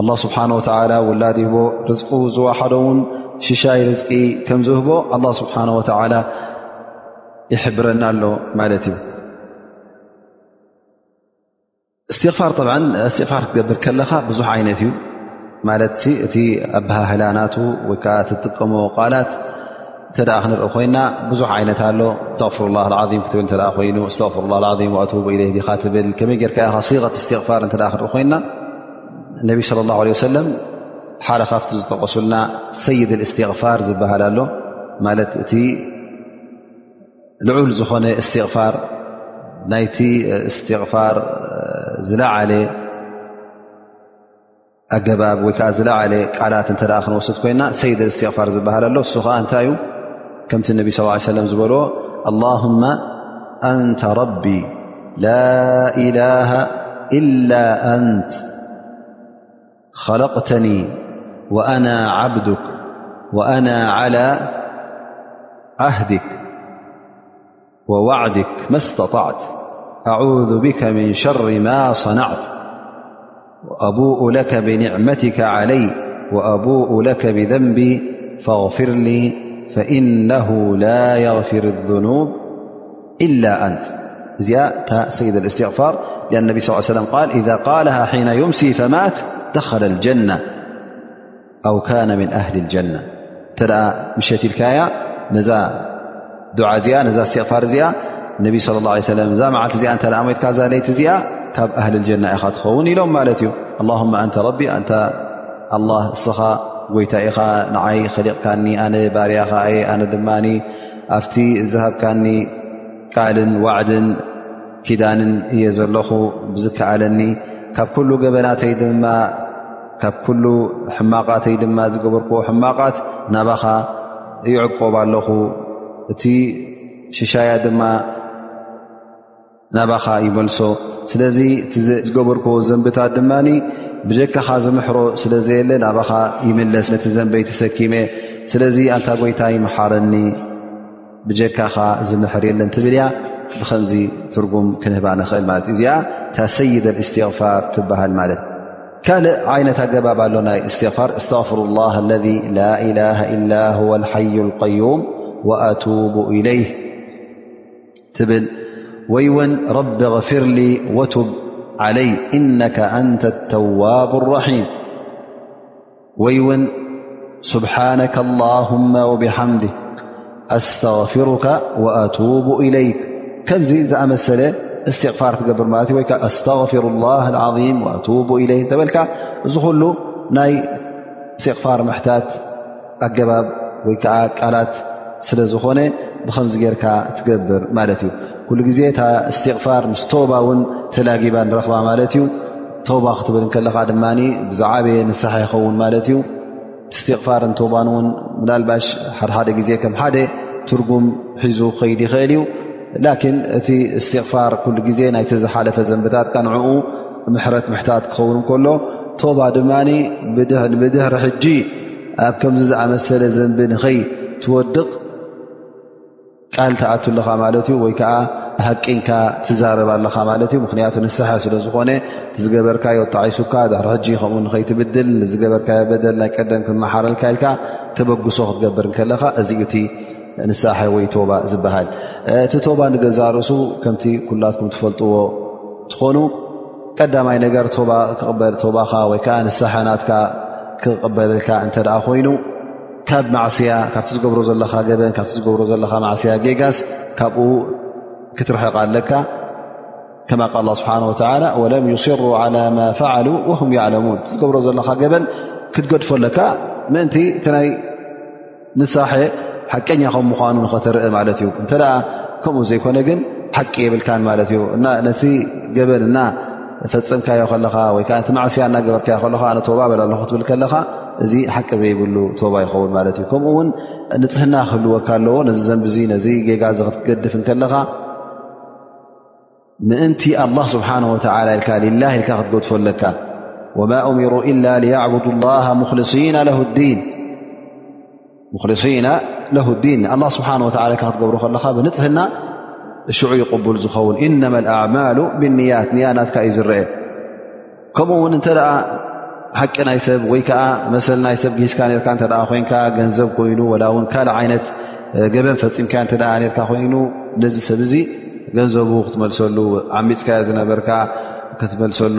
ኣላ ስብሓን ወተላ ውላድ ሂቦ ርዝቁ ዝወሓዶ እውን ሽሻይ ርዝቂ ከም ዝህቦ ኣላ ስብሓን ወተላ ይሕብረና ኣሎ ማለት እዩ እስትቕፋር ጠብ እስትቕፋር ክትገብር ከለኻ ብዙሕ ዓይነት እዩ ማለት እቲ ኣበሃህላ ናቱ ወይከዓ እትጥቀሞ ቃላት እተ ክንርኢ ኮይና ብዙሕ ዓይነት ኣሎ ተፍሩ ላ ም ክትብል እተ ኮይኑ ስተፍሩ ላ ም ኣቱ ኢለ ዲካ ትብል ከመይ ጌርካ ኻ ሲቀት ስትቕፋር እተ ክንርኢ ኮይና ነቢ ስለ ላ ለ ሰለም ሓደ ካብቲ ዝጠቀሱልና ሰይድ እስትቕፋር ዝበሃል ኣሎ ማለት እቲ ልዑል ዝኾነ እስትቕፋር ናይቲ እስትቕፋር ዝለዓለ ኣገባብ ወይ ከዓ ዝለዓለ ቃላት እተ ክንወስድ ኮይና ሰይድ እስትቕፋር ዝበሃል ኣሎ እሱ ከዓ እንታይ እዩ ከምቲ ነቢ ስ ሰለም ዝበልዎ ኣላሁማ ኣንተ ረቢ ላኢላሃ ኢላ ኣንት ኸለቅተኒ ወኣና ዓብዱክ ወኣና ዓላ ዓህድክ ووعدك ما استطعت أعوذ بك من شر ما صنعت وأبوء لك بنعمتك علي وأبوء لك بذنبي فاغفر لي فإنه لا يغفر الذنوب إلا أنت ز سيد الاستغفار لأ النبي صلى ل ليه وسلم قال إذا قالها حين يمسي فمات دخل الجنة ኣው ካነ ምን ኣህሊ ልጀና እንተ ምሸት ኢልካያ ነዛ ዱዓ እዚኣ ነዛ እስትቕፋር እዚኣ ነቢ ስለ ላ ለ ሰለም እዛ መዓልቲ እዚኣ እተ ሞትካ እዛ ለይቲ እዚኣ ካብ ኣህሊ ልጀና ኢኻ ትኸውን ኢሎም ማለት እዩ ኣላሁማ ኣንተ ረቢ ኣንታ ኣላ እስኻ ጎይታ ኢኻ ንዓይ ኸሊቕካኒ ኣነ ባርያኻ እየ ኣነ ድማ ኣብቲ ዝሃብካኒ ቃልን ዋዕድን ኪዳንን እየ ዘለኹ ብዝከኣለኒ ካብ ኩሉ ገበናተይ ድማ ካብ ኩሉ ሕማቓተይ ድማ ዝገበርክዎ ሕማቓት ናባኻ ይዕቆብ ኣለኹ እቲ ሽሻያ ድማ ናባኻ ይመልሶ ስለዚ ዝገበርክዎ ዘንብታት ድማ ብጀካኻ ዝምሕሮ ስለ ዘየለ ናባኻ ይምለስ ነቲ ዘንበይ ተሰኪመ ስለዚ ኣንታ ጎይታይ መሓረኒ ብጀካኻ ዝምሕር የለን ትብል እያ ብከምዚ ትርጉም ክንህባ ንኽእል ማለት እዩ እዚኣ እታ ሰይደ እስትቕፋር ትበሃል ማለት ካልእ ዓይነት ኣገባብ ኣሎ ናይ እስትቕፋር እስተቕፍሩ ላ ለ ላላ ላ ወ ሓይ ቀዩም ወኣቱቡ ኢለይ ትብል ወይ ውን ረቢ غፍርሊ ወቱብ ዓለይ እነከ ኣንተ ተዋብ ራሒም ወይ ውን ስብሓነከ ላሁማ ወብሓምድ ኣስተغፍሩካ ወኣቱቡ ኢለይክ ከምዚ ዝኣመሰለ እስትቕፋር ትገብር ማለት እዩ ወይከ ኣስተغፍሩ ላ ዓظም ኣቱቡ ኢለይ ተበልካ እዚ ኩሉ ናይ እስትቕፋር ምሕታት ኣገባብ ወይ ከዓ ቃላት ስለ ዝኾነ ብከምዚ ጌርካ ትገብር ማለት እዩ ኩሉ ግዜ እታ እስትቕፋር ምስ ቶባ እውን ተላጊባ ንረኽባ ማለት እዩ ተባ ክትብል ከለኻ ድማ ብዛዓበየ ንስሓ ይኸውን ማለት እዩ እስትቕፋርን ተባን እውን ምናልባሽ ሓደሓደ ግዜ ከም ሓደ ትርጉም ሒዙ ክኸይድ ይኽእል እዩ ላኪን እቲ እስትቕፋር ኩሉ ግዜ ናይቲ ዝሓለፈ ዘንብታት ቀንዕኡ ምሕረት ምሕታት ክኸውን ከሎ ቶባ ድማ ብድሕሪ ሕጂ ኣብ ከምዚ ዝኣመሰለ ዘንቢ ንኸይ ትወድቕ ቃል ትኣቱ ኣለኻ ማለት እዩ ወይ ከዓ ሃቂንካ ትዛረብ ኣለኻ ማለት እዩ ምክንያቱ ንስሐ ስለ ዝኾነ ዝገበርካዮ ጣዒሱካ ድሕሪ ሕጂ ከምኡ ንኸይትብድል ዝገበርካዮ በደል ናይ ቀደም ክመሓረልካ ኢልካ ተበግሶ ክትገብር ከለኻ እዚ እዩ እቲ ንሳሐ ወይ ቶባ ዝበሃል እቲ ቶባ ንገዛ ርእሱ ከምቲ ኩላትኩም ትፈልጥዎ ትኾኑ ቀዳማይ ነገር ቶባ ክቕበል ቶባኻ ወይ ከዓ ንሳሐ ናትካ ክቕበልልካ እንተደኣ ኮይኑ ካብ ማዕስያ ካብቲ ዝገብሮ ዘለኻ ገበን ካብ ዝገብሮ ዘለኻ ማዕስያ ጌጋስ ካብኡ ክትርሕቕ ኣለካ ከማ ቃል ላ ስብሓን ወተላ ወለም ይስሩ ዓላ ማ ፈዓሉ ወም ያዕለሙን ዝገብሮ ዘለኻ ገበን ክትገድፎ ኣለካ ምእንቲ እቲ ናይ ንሳሐ ሓቀኛ ከም ምኳኑ ንኸተርኢ ማለት እዩ እንተ ከምኡ ዘይኮነ ግን ሓቂ የብልካን ማለት እዩ እና ነቲ ገበን እና ፈፀምካዮ ከለኻ ወይ ከዓ እቲ ማዕስያ እናገበርካዮ ከለኻ ኣነ ቶባ በል ኣለኹ ክትብል ከለኻ እዚ ሓቂ ዘይብሉ ቶባ ይኸውን ማለት እዩ ከምኡ ውን ንፅህና ክህልወካ ኣለዎ ነዚ ዘንብ ዙ ነዚ ጌጋ ዚ ክትገድፍ ከለኻ ምእንቲ ኣላ ስብሓን ወተላ ኢልካ ሊላ ኢልካ ክትገድፎ ኣለካ ወማ እሚሩ ኢላ ሊያዕቡዱ ላ ሙክልሲና ለሁ ዲን ሙክሊሲና ለሁ ዲን ንኣላ ስብሓን ወላ ክትገብሩ ከለኻ ብንፅህና ሽዑ ይቕቡል ዝኸውን ኢነማ ኣማሉ ብንያት ንያ ናትካ እዩ ዝረአ ከምኡ ውን እንተ ሓቂ ናይ ሰብ ወይ ከዓ መሰል ናይ ሰብ ጊዝካ ርካ እተ ኮይንካ ገንዘብ ኮይኑ ወላ ውን ካልእ ዓይነት ገበን ፈፂምካ እተ ርካ ኮይኑ ነዚ ሰብ እዚ ገንዘቡ ክትመልሰሉ ዓሚፅካዮ ዝነበርካ ክትመልሰሉ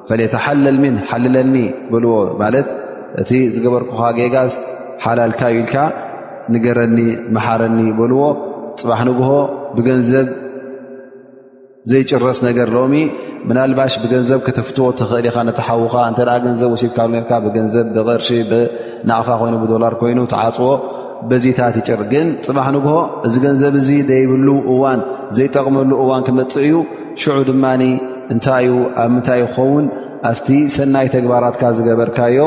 ፈለተሓለል ምን ሓልለኒ በልዎ ማለት እቲ ዝገበርኩኻ ጌጋስ ሓላልካ ኢልካ ንገረኒ መሓረኒ በልዎ ፅባሕ ንግሆ ብገንዘብ ዘይጭረስ ነገር ሎሚ ምናልባሽ ብገንዘብ ከተፍትዎ ተኽእል ኢኻ ነተሓውኻ እንተ ገንዘብ ወሲድካ ርካ ብገንዘብ ብቕርሺ ብናቕፋ ኮይኑ ብዶላር ኮይኑ ተዓፅዎ በዚታት ይጭር ግን ፅባሕ ንግሆ እዚ ገንዘብ እዚ ዘይብሉ እዋን ዘይጠቕመሉ እዋን ክመፅእ እዩ ሽዑ ድማ እንታይ ዩ ኣብ ምንታይ ይኸውን ኣብቲ ሰናይ ተግባራትካ ዝገበርካዮ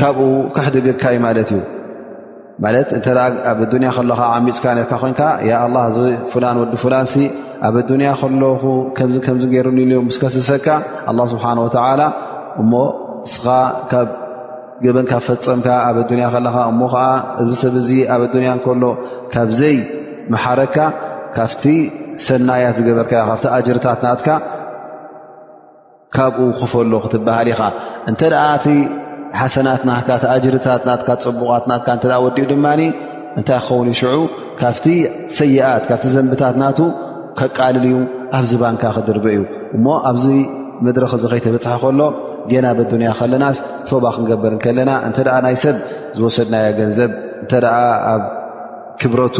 ካብኡ ካሕድግካ ዩ ማለት እዩ ማለት እተ ኣብ ኣዱንያ ከለኻ ዓሚፅካ ነርካ ኮንካ ያ ኣላ እዚ ፍላን ወዲ ፍላን ሲ ኣብ ኣዱንያ ከለኹ ከምዚ ከምዚ ገይሩኒ ኢልዮ ምስ ከስሰካ ኣላ ስብሓን ወተዓላ እሞ እስኻ ካብ ገበን ካብ ፈፀምካ ኣብ ኣዱንያ ከለኻ እሞ ከዓ እዚ ሰብ እዚ ኣብ ኣዱንያ እንከሎ ካብዘይ መሓረካ ካብቲ ሰናያት ዝገበርካ ካብቲ ኣጅርታት ናትካ ካብኡ ክፈሎ ክትበሃል ኢኻ እንተ እቲ ሓሰናት ናካ ቲ ኣጅርታት ናትካ ፅቡቓት ናትካ እተ ወዲኡ ድማ እንታይ ክኸውን እዩ ሽዑ ካብቲ ሰይኣት ካብቲ ዘንብታት ናቱ ከቃልል እዩ ኣብዚ ባንካ ክድርበ እዩ እሞ ኣብዚ መድረክ እዚ ከይተበፅሐ ከሎ ጌና በዱንያ ከለናስ ቶባ ክንገበር ከለና እንተ ናይ ሰብ ዝወሰድናዮ ገንዘብ እንተ ኣብ ክብረቱ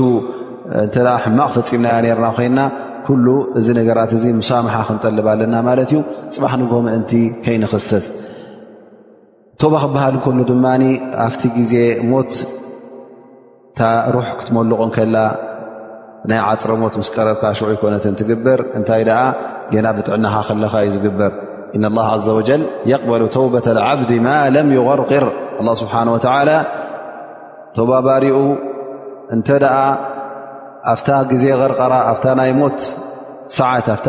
እተ ሕማቕ ፈፂምናዮ ነርና ኮይና ኩሉ እዚ ነገራት እዚ ሙሳምሓ ክንጠልብ ኣለና ማለት እዩ ፅባሕ ንጎ ምእንቲ ከይንኽሰስ ቶባ ክበሃል ከሉ ድማ ኣብቲ ግዜ ሞት እታ ሩሕ ክትመልቕ ከላ ናይ ዓፅረ ሞት ምስ ቀረብካ ሽዑ ይኮነትን ትግበር እንታይ ደኣ ገና ብጥዕናኻ ከለካ እዩ ዝግበር እነ ላ ዘ ወጀል የቅበሉ ተውበት ዓብዲ ማ ለም ይغርቅር ኣ ስብሓን ወተላ ቶባ ባሪኡ እንተ ደኣ ኣብታ ግዜ ቕርቀራ ኣብታ ናይ ሞት ሰዓት ኣፍታ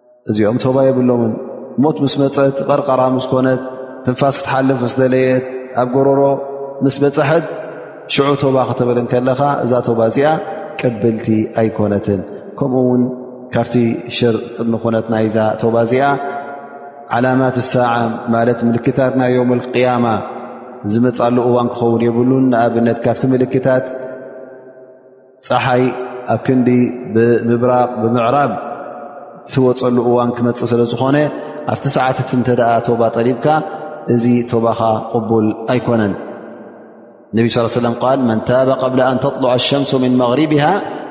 እዚኦም ቶባ የብሎምን ሞት ምስ መፀት ቐርቐራ ምስ ኮነት ትንፋስ ክትሓልፍ ምስ ደለየት ኣብ ጎረሮ ምስ በፀሐት ሽዑ ቶባ ከተበል ከለኻ እዛ ቶባ እዚኣ ቅብልቲ ኣይኮነትን ከምኡ ውን ካብቲ ሽር ቅድሚ ኮነት ናይዛ ቶባ እዚኣ ዓላማት ሳዓ ማለት ምልክታት ናይ ዮም ቅያማ ዝመፃሉ እዋን ክኸውን የብሉን ንኣብነት ካብቲ ምልክታት ፀሓይ ኣብ ክንዲ ብምብራቕ ብምዕራብ ትወፀሉ እዋን ክመፅእ ስለ ዝኾነ ኣብቲ ሰዓት እቲ እንተ ቶባ ጠሊብካ እዚ ቶባኻ ቅቡል ኣይኮነን ነቢ ስ ሰለ ል መን ታበ ብ ኣን ተጥሉዓ ሸምሱ ምን መغሪብሃ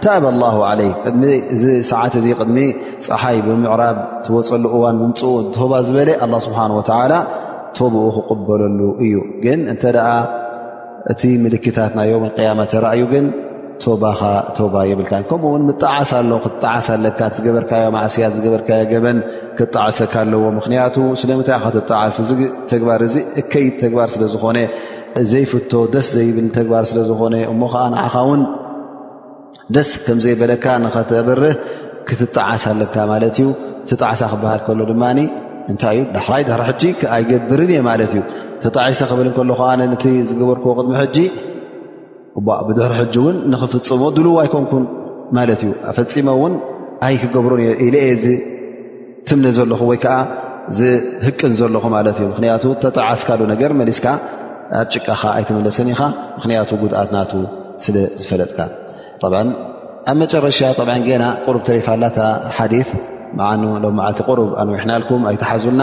ታበ ላ ለይ ቅድሚ እዚ ሰዓት እዚ ቅድሚ ፀሓይ ብምዕራብ ትወፀሉ እዋን ምምፅኡ ቶባ ዝበለ ኣላ ስብሓን ወተላ ቶብኡ ክቕበለሉ እዩ ግን እንተ እቲ ምልክታት ናይ ዮም ቅያማ ተራእዩ ግን ቶባኻ ቶባ የብልካ ከምኡ ውን ምጣዓስ ኣሎ ክጣዓስ ኣለካ ዝገበርካዮ ማእስያ ዝገበርካዮ ገበን ክጣዕሰካ ኣለዎ ምክንያቱ ስለምንታይ ካ ትጣዓስ እዚ ተግባር እዚ እከይድ ተግባር ስለ ዝኾነ ዘይፍቶ ደስ ዘይብል ተግባር ስለ ዝኾነ እሞ ከዓ ንዓኻ ውን ደስ ከም ዘይበለካ ንኸተብርህ ክትጠዓስ ኣለካ ማለት እዩ ትጣዕሳ ክበሃል ከሎ ድማ እንታይ እዩ ዳሕራይ ዳሕራ ሕጂ ኣይገብርን እየ ማለት እዩ ተጣዒሰ ክብል ከሎ ከዓ ነቲ ዝገበርክዎ ቅድሚ ሕጂ ብድሕሪ ሕጂ እውን ንኽፍፅሞ ድልው ኣይኮንኩን ማለት እዩ ኣፈፂመ እውን ኣይክገብሩን ኢለ እየ ትምነ ዘለኹ ወይ ከዓ ዝህቅን ዘለኹ ማለት እዩ ምክንያቱ ተጣዓስካሉ ነገር መሊስካ ኣብ ጭቃኻ ኣይትመለሰን ኢኻ ምክንያቱ ጉድኣት ናቱ ስለ ዝፈለጥካ ብ ኣብ መጨረሻ ብ ገና ቁሩብ ተሪፋላታ ሓዲ መዓ ሎ መዓልቲ ቁሩብ ኣንውሕናልኩም ኣይትሓዙልና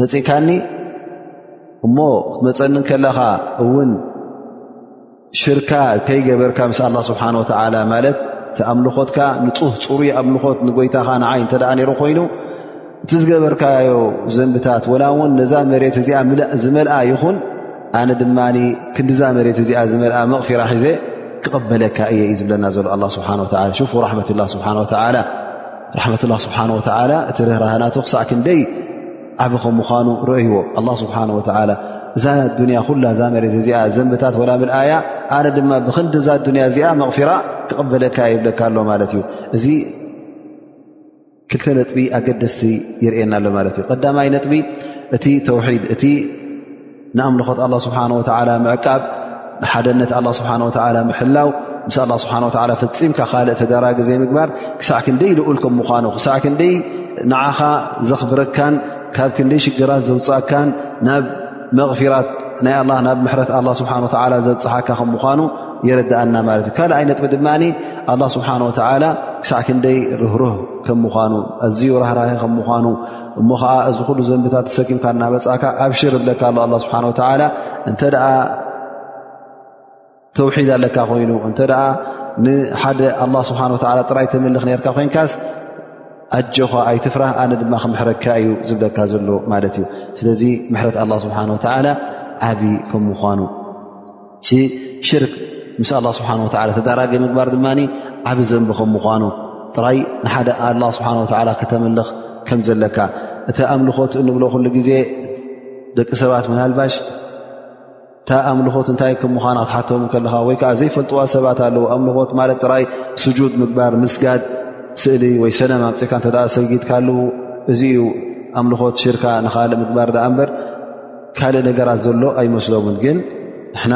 መፅእካኒ እሞ ክትመፀኒ ከለኻ እውን ሽርካ ከይገበርካ ምስ ኣላ ስብሓን ወተዓላ ማለት እቲ ኣምልኾትካ ንፁህ ፅሩይ ኣምልኾት ንጎይታኻ ንዓይ እንተ ነሩ ኮይኑ እቲ ዝገበርካዮ ዘንብታት ወላ እውን ነዛ መሬት እዚኣ ምልእ ዝመልኣ ይኹን ኣነ ድማ ክንዲዛ መሬት እዚኣ ዝመልኣ መቕፊራ ሒዘ ክቕበለካ እየ እዩ ዝብለና ዘሎ ኣላ ስብሓን ወላ ሽፉ ራሕመትላ ስብሓን ወተዓላ ራሕመት ላ ስብሓን ወተላ እቲ ርህራህናቱ ክሳዕ ክንደይ ዓብ ከም ምዃኑ ርእይዎ ኣላ ስብሓን ወተላ እዛ ዱንያ ኩላ እዛ መሬት እዚኣ ዘንብታት ወላ ምልኣያ ኣነ ድማ ብክንዲ እዛ ዱንያ እዚኣ መቕፊራ ክቕበለካ ይብለካ ኣሎ ማለት እዩ እዚ ክልተ ነጥቢ ኣገደስቲ ይርእየና ኣሎ ማለት እዩ ቀዳማይ ነጥቢ እቲ ተውሒድ እቲ ንኣምልኾት ኣላ ስብሓን ወተዓላ ምዕቃብ ንሓደነት ኣላ ስብሓን ወተዓላ ምሕላው ምስ ኣላ ስብሓን ወተዓላ ፍፂምካ ካልእ ተዳራጊ ዘይምግባር ክሳዕ ክንደይ ልኡል ከም ምዃኑ ክሳዕ ክንደይ ንዓኻ ዘኽብረካን ካብ ክንደይ ሽግራት ዘውፅእካን ናብ መቕፊራት ናይ ኣላ ናብ ምሕረት ኣላ ስብሓን ወተዓላ ዘብፅሓካ ከም ምዃኑ የረድኣና ማለት እዩ ካልኣይ ነጥቢ ድማ ኣላ ስብሓን ወተዓላ ክሳዕ ክንደይ ርህሩህ ከም ምዃኑ ኣዝዩ ራህራሂ ከም ምዃኑ እሞ ከዓ እዚ ኩሉ ዘንብታት ተሰኪምካ እናመፃእካ ኣብሽር እብለካ ኣሎ ኣላ ስብሓን ወተዓላ እንተ ደኣ ተውሒድ ኣለካ ኮይኑ እንተ ደኣ ንሓደ ኣላ ስብሓን ወተዓላ ጥራይ ተምልኽ ነርካ ኮይንካስ ኣጆኻ ኣይትፍራህ ኣነ ድማ ክምሕረካ እዩ ዝብለካ ዘሎ ማለት እዩ ስለዚ ምሕረት ኣላ ስብሓን ወተዓላ ዓብዪ ከም ምኳኑ ሽርክ ምስ ኣላ ስብሓን ወላ ተዳራጊ ምግባር ድማ ዓብ ዘንቢ ከም ምኳኑ ጥራይ ንሓደ ኣላ ስብሓን ወላ ከተምልኽ ከም ዘለካ እቲ ኣምልኾት እንብሎ ኩሉ ግዜ ደቂ ሰባት ምናልባሽ እታ ኣምልኾት እንታይ ከም ምኳና ክትሓቶም ከለኻ ወይ ከዓ ዘይፈልጥዋ ሰባት ኣለዉ ኣምልኾት ማለት ጥራይ ስጁድ ምግባር ምስጋድ ስእሊ ወይ ሰነ ኣምፅካ እተ ሰጊድካ ኣለዉ እዚ እዩ ኣምልኾት ሽርካ ንካልእ ምግባር ዳኣ እምበር ካልእ ነገራት ዘሎ ኣይመስሎምን ግን ንሕና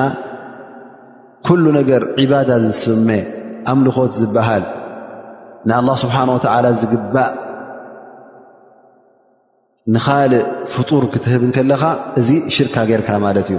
ኩሉ ነገር ዒባዳ ዝስመ ኣምልኾት ዝበሃል ንኣላ ስብሓን ወተዓላ ዝግባእ ንኻልእ ፍጡር ክትህብ እንከለኻ እዚ ሽርካ ጌርካ ማለት እዩ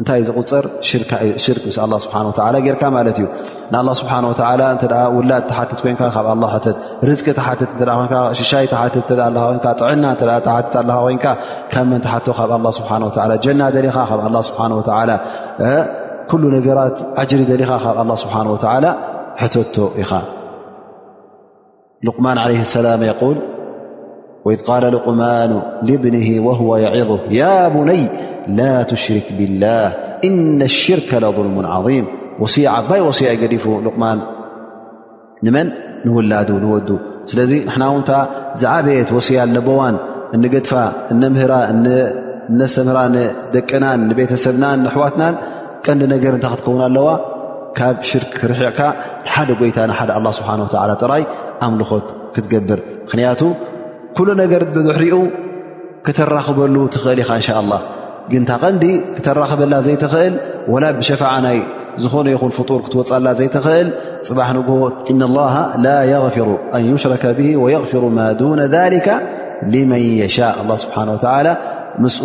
እንታይ ዝቁፅር ሽርክ ምስ ኣ ስብሓ ጌርካ ማለት እዩ ንኣ ስብሓ ውላድ ተሓትት ኮንካ ካብ ርቂ ትሓትት ሽሻይ ትሓትት ጥዕና ትሓትት ኣ ኮንካ ካብ መን ትሓቶ ካብ ስብሓ ጀና ደሊኻ ካብ ስብሓ ኩሉ ነገራት ኣጅሪ ደሊኻ ካብ ስብሓ ሕተቶ ኢኻ لقمان عليه السلام يول وإذ قال لقمان لبنه وهو يعظه يا بني لا تشرك بالله إن الشرك لظلم عظيم وس بي وس ዲف لقمان من نولد نود لذ نحن ونت زعبت وسي لبو ندف نسر بسب نحون ቀንዲ ነገር እንታይ ክትከውን ኣለዋ ካብ ሽርክ ክርሕዕካ ንሓደ ጎይታ ንሓደ ኣላ ስብሓን ወላ ጥራይ ኣምልኾት ክትገብር ምኽንያቱ ኩሉ ነገር ብድሕሪኡ ክተራኽበሉ ትኽእል ኢኻ እንሻ ላ ግን እታ ቀንዲ ክተራኽበላ ዘይትኽእል ወላ ብሸፋዓ ናይ ዝኾነ ይኹን ፍጡር ክትወፅላ ዘይትኽእል ፅባሕ ንግ እና ላ ላ የغፍሩ ኣን ዩሽረከ ብሂ ወየغፍሩ ማ ዱነ ሊከ ልመን የሻእ ኣላ ስብሓን ወላ ምስኡ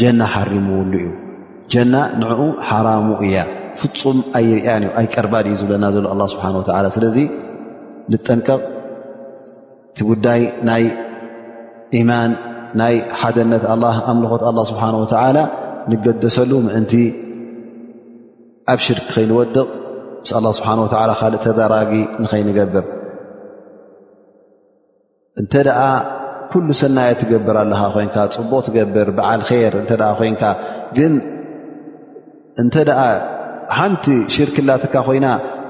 ጀና ሓሪምውሉ እዩ ጀና ንዕኡ ሓራሙ እያ ፍፁም ኣይርያን እዩ ኣይቀርባን እዩ ዝብለና ዘሎ ኣላ ስብሓን ወተላ ስለዚ ንጠንቀቕ እቲ ጉዳይ ናይ ኢማን ናይ ሓደነት ኣላ ኣምልኾት ኣላ ስብሓን ወተዓላ ንገደሰሉ ምእንቲ ኣብ ሽርክ ከይንወድቕ ምስ ኣላ ስብሓን ወተላ ካልእ ተደራጊ ንኸይንገብር እንተ ደኣ ኩሉ ሰናየ ትገብር ኣለኻ ኮንካ ፅቡቕ ትገብር በዓል ር እተ ኮንካ ግን እንተ ደኣ ሓንቲ ሽርክ ላትካ ኮይና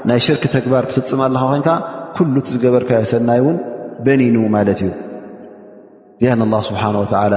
ናይ ሽርክ ተግባር ትፍፅም ኣለኻ ኮንካ ኩሉ እቲ ዝገበርካዮ ሰናይ እውን በኒኑ ማለት እዩ ዚኣ ላ ስብሓን ወላ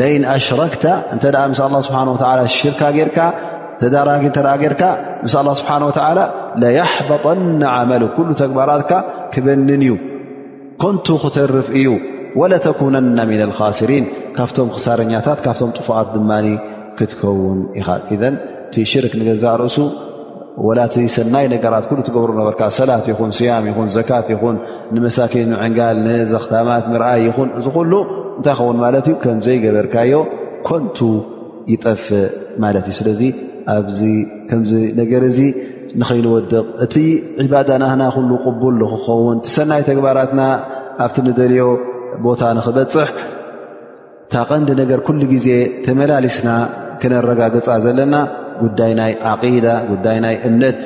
ለይን ኣሽረክተ እንተ ምስ ኣላ ስብሓን ወላ ሽርካ ጌርካ ተዳራጊ እተ ጌርካ ምስ ኣላ ስብሓን ወላ ለያሕበጠና ዓመሉ ኩሉ ተግባራትካ ክበንን እዩ ኮንቱ ክተርፍ እዩ ወለተኩነና ምና ልካስሪን ካብቶም ክሳረኛታት ካብቶም ጥፉኣት ድማ ክትከውን ኢኻ እዘ እቲ ሽርክ ንገዛእ ርእሱ ወላ እቲ ሰናይ ነገራት ኩሉ ትገብሩ ነበርካ ሰላት ይኹን ስያም ይኹን ዘካት ይኹን ንመሳኪን ምዕንጋል ንዘኽታማት ምርኣይ ይኹን እዚ ኩሉ እንታይ ኸውን ማለት እዩ ከምዘይገበርካዮ ኮንቱ ይጠፍእ ማለት እዩ ስለዚ ኣብዚ ከምዚ ነገር እዚ ንኸይንወድቕ እቲ ዕባዳ ናህና ኩሉ ቅቡል ንክኸውን እቲ ሰናይ ተግባራትና ኣብቲ ንደልዮ ቦታ ንክበፅሕ እታ ቐንዲ ነገር ኩሉ ግዜ ተመላሊስና ክነረጋግፃ ዘለና ጉዳይ ናይ ዓቂዳ ጉዳይ ናይ እምነት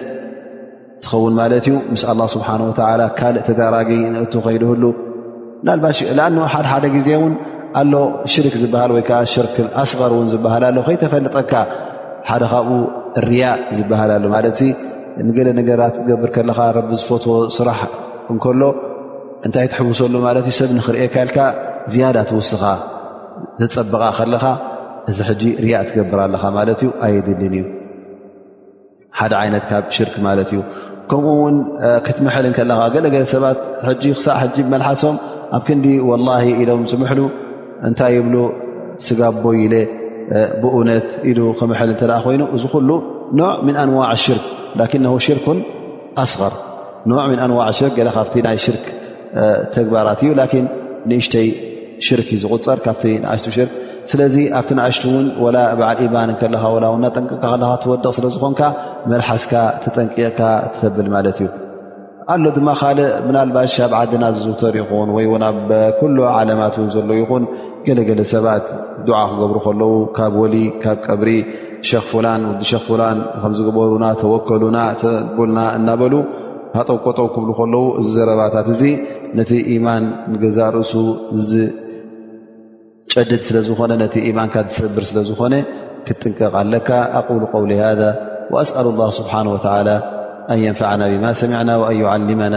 ትኸውን ማለት እዩ ምስ ኣላ ስብሓን ወተላ ካልእ ተዳራጊ ንእቱ ከይድህሉ ናልባሽ ን ሓደሓደ ግዜ እውን ኣሎ ሽርክ ዝበሃል ወይ ከዓ ሽርክ ኣስቐር እውን ዝበሃል ኣሎ ከይተፈልጠካ ሓደ ካብኡ ርያ ዝበሃል ኣሎ ማለት ንገለ ነገራት ትገብር ከለኻ ረቢ ዝፈትዎ ስራሕ እንከሎ እንታይ ትሕውሰሉ ማለት እዩ ሰብ ንኽርእካ ኢልካ ዝያዳ ትውስኻ ዘፀበቓ ከለኻ እዚ ሕጂ ርያ ትገብር ኣለኻ ማለት እዩ ኣይድልን እዩ ሓደ ዓይነት ካብ ሽርክ ማለት እዩ ከምኡ ውን ክትምሐል ከለኻ ገለገለ ሰባት ሕጂ ክሳዕ ሕጂ መልሓሶም ኣብ ክንዲ ወላ ኢሎም ዝምሕሉ እንታይ ይብሉ ስጋቦ ኢለ ብእውነት ኢሉ ክምሐል እተ ኮይኑ እዚ ኩሉ ኖዕ ምን ኣንዋዕ ሽርክ ላኪ ሽርኩን ኣስር ኖዕ ምን ኣንዋዕ ሽርክ ገለ ካብቲ ናይ ሽርክ ተግባራት እዩ ላኪን ንእሽተይ ሽርክ እዩ ዝቁፀር ካብቲ ንኣሽቱ ሽርክ ስለዚ ኣብቲ ንኣሽቱ እውን ወላ በዓል ኢማን ከለካ ወላ ው እናጠንቅካ ከለካ ትወድቕ ስለ ዝኾንካ መልሓስካ ተጠንቂቕካ ተብል ማለት እዩ ኣሎ ድማ ካልእ ምናልባሽ ኣብ ዓድና ዝዝውተር ይኹን ወይ ውን ኣብ ኩሉ ዓለማት እውን ዘሎ ይኹን ገለገለ ሰባት ድዓ ክገብሩ ከለዉ ካብ ወሊ ካብ ቀብሪ ሸኽ ፍላን ወዲ ሸኽ ፍላን ከምዝግበሩና ተወከሉና ተቡልና እናበሉ ሃጠውቆጠው ክብሉ ከለዉ እዚ ዘረባታት እዚ ነቲ ኢማን ንገዛ ርእሱ ዝጨድድ ስለ ዝኾነ ነቲ ኢማንካ ዝሰብር ስለ ዝኾነ ክትጥንቀቕ ኣለካ ኣቁሉ ቀውሊ ሃذ ኣስኣሉ ላ ስብሓን ወላ ኣን የንፍዓና ብማ ሰሚዕና ወኣን ዩዓልመና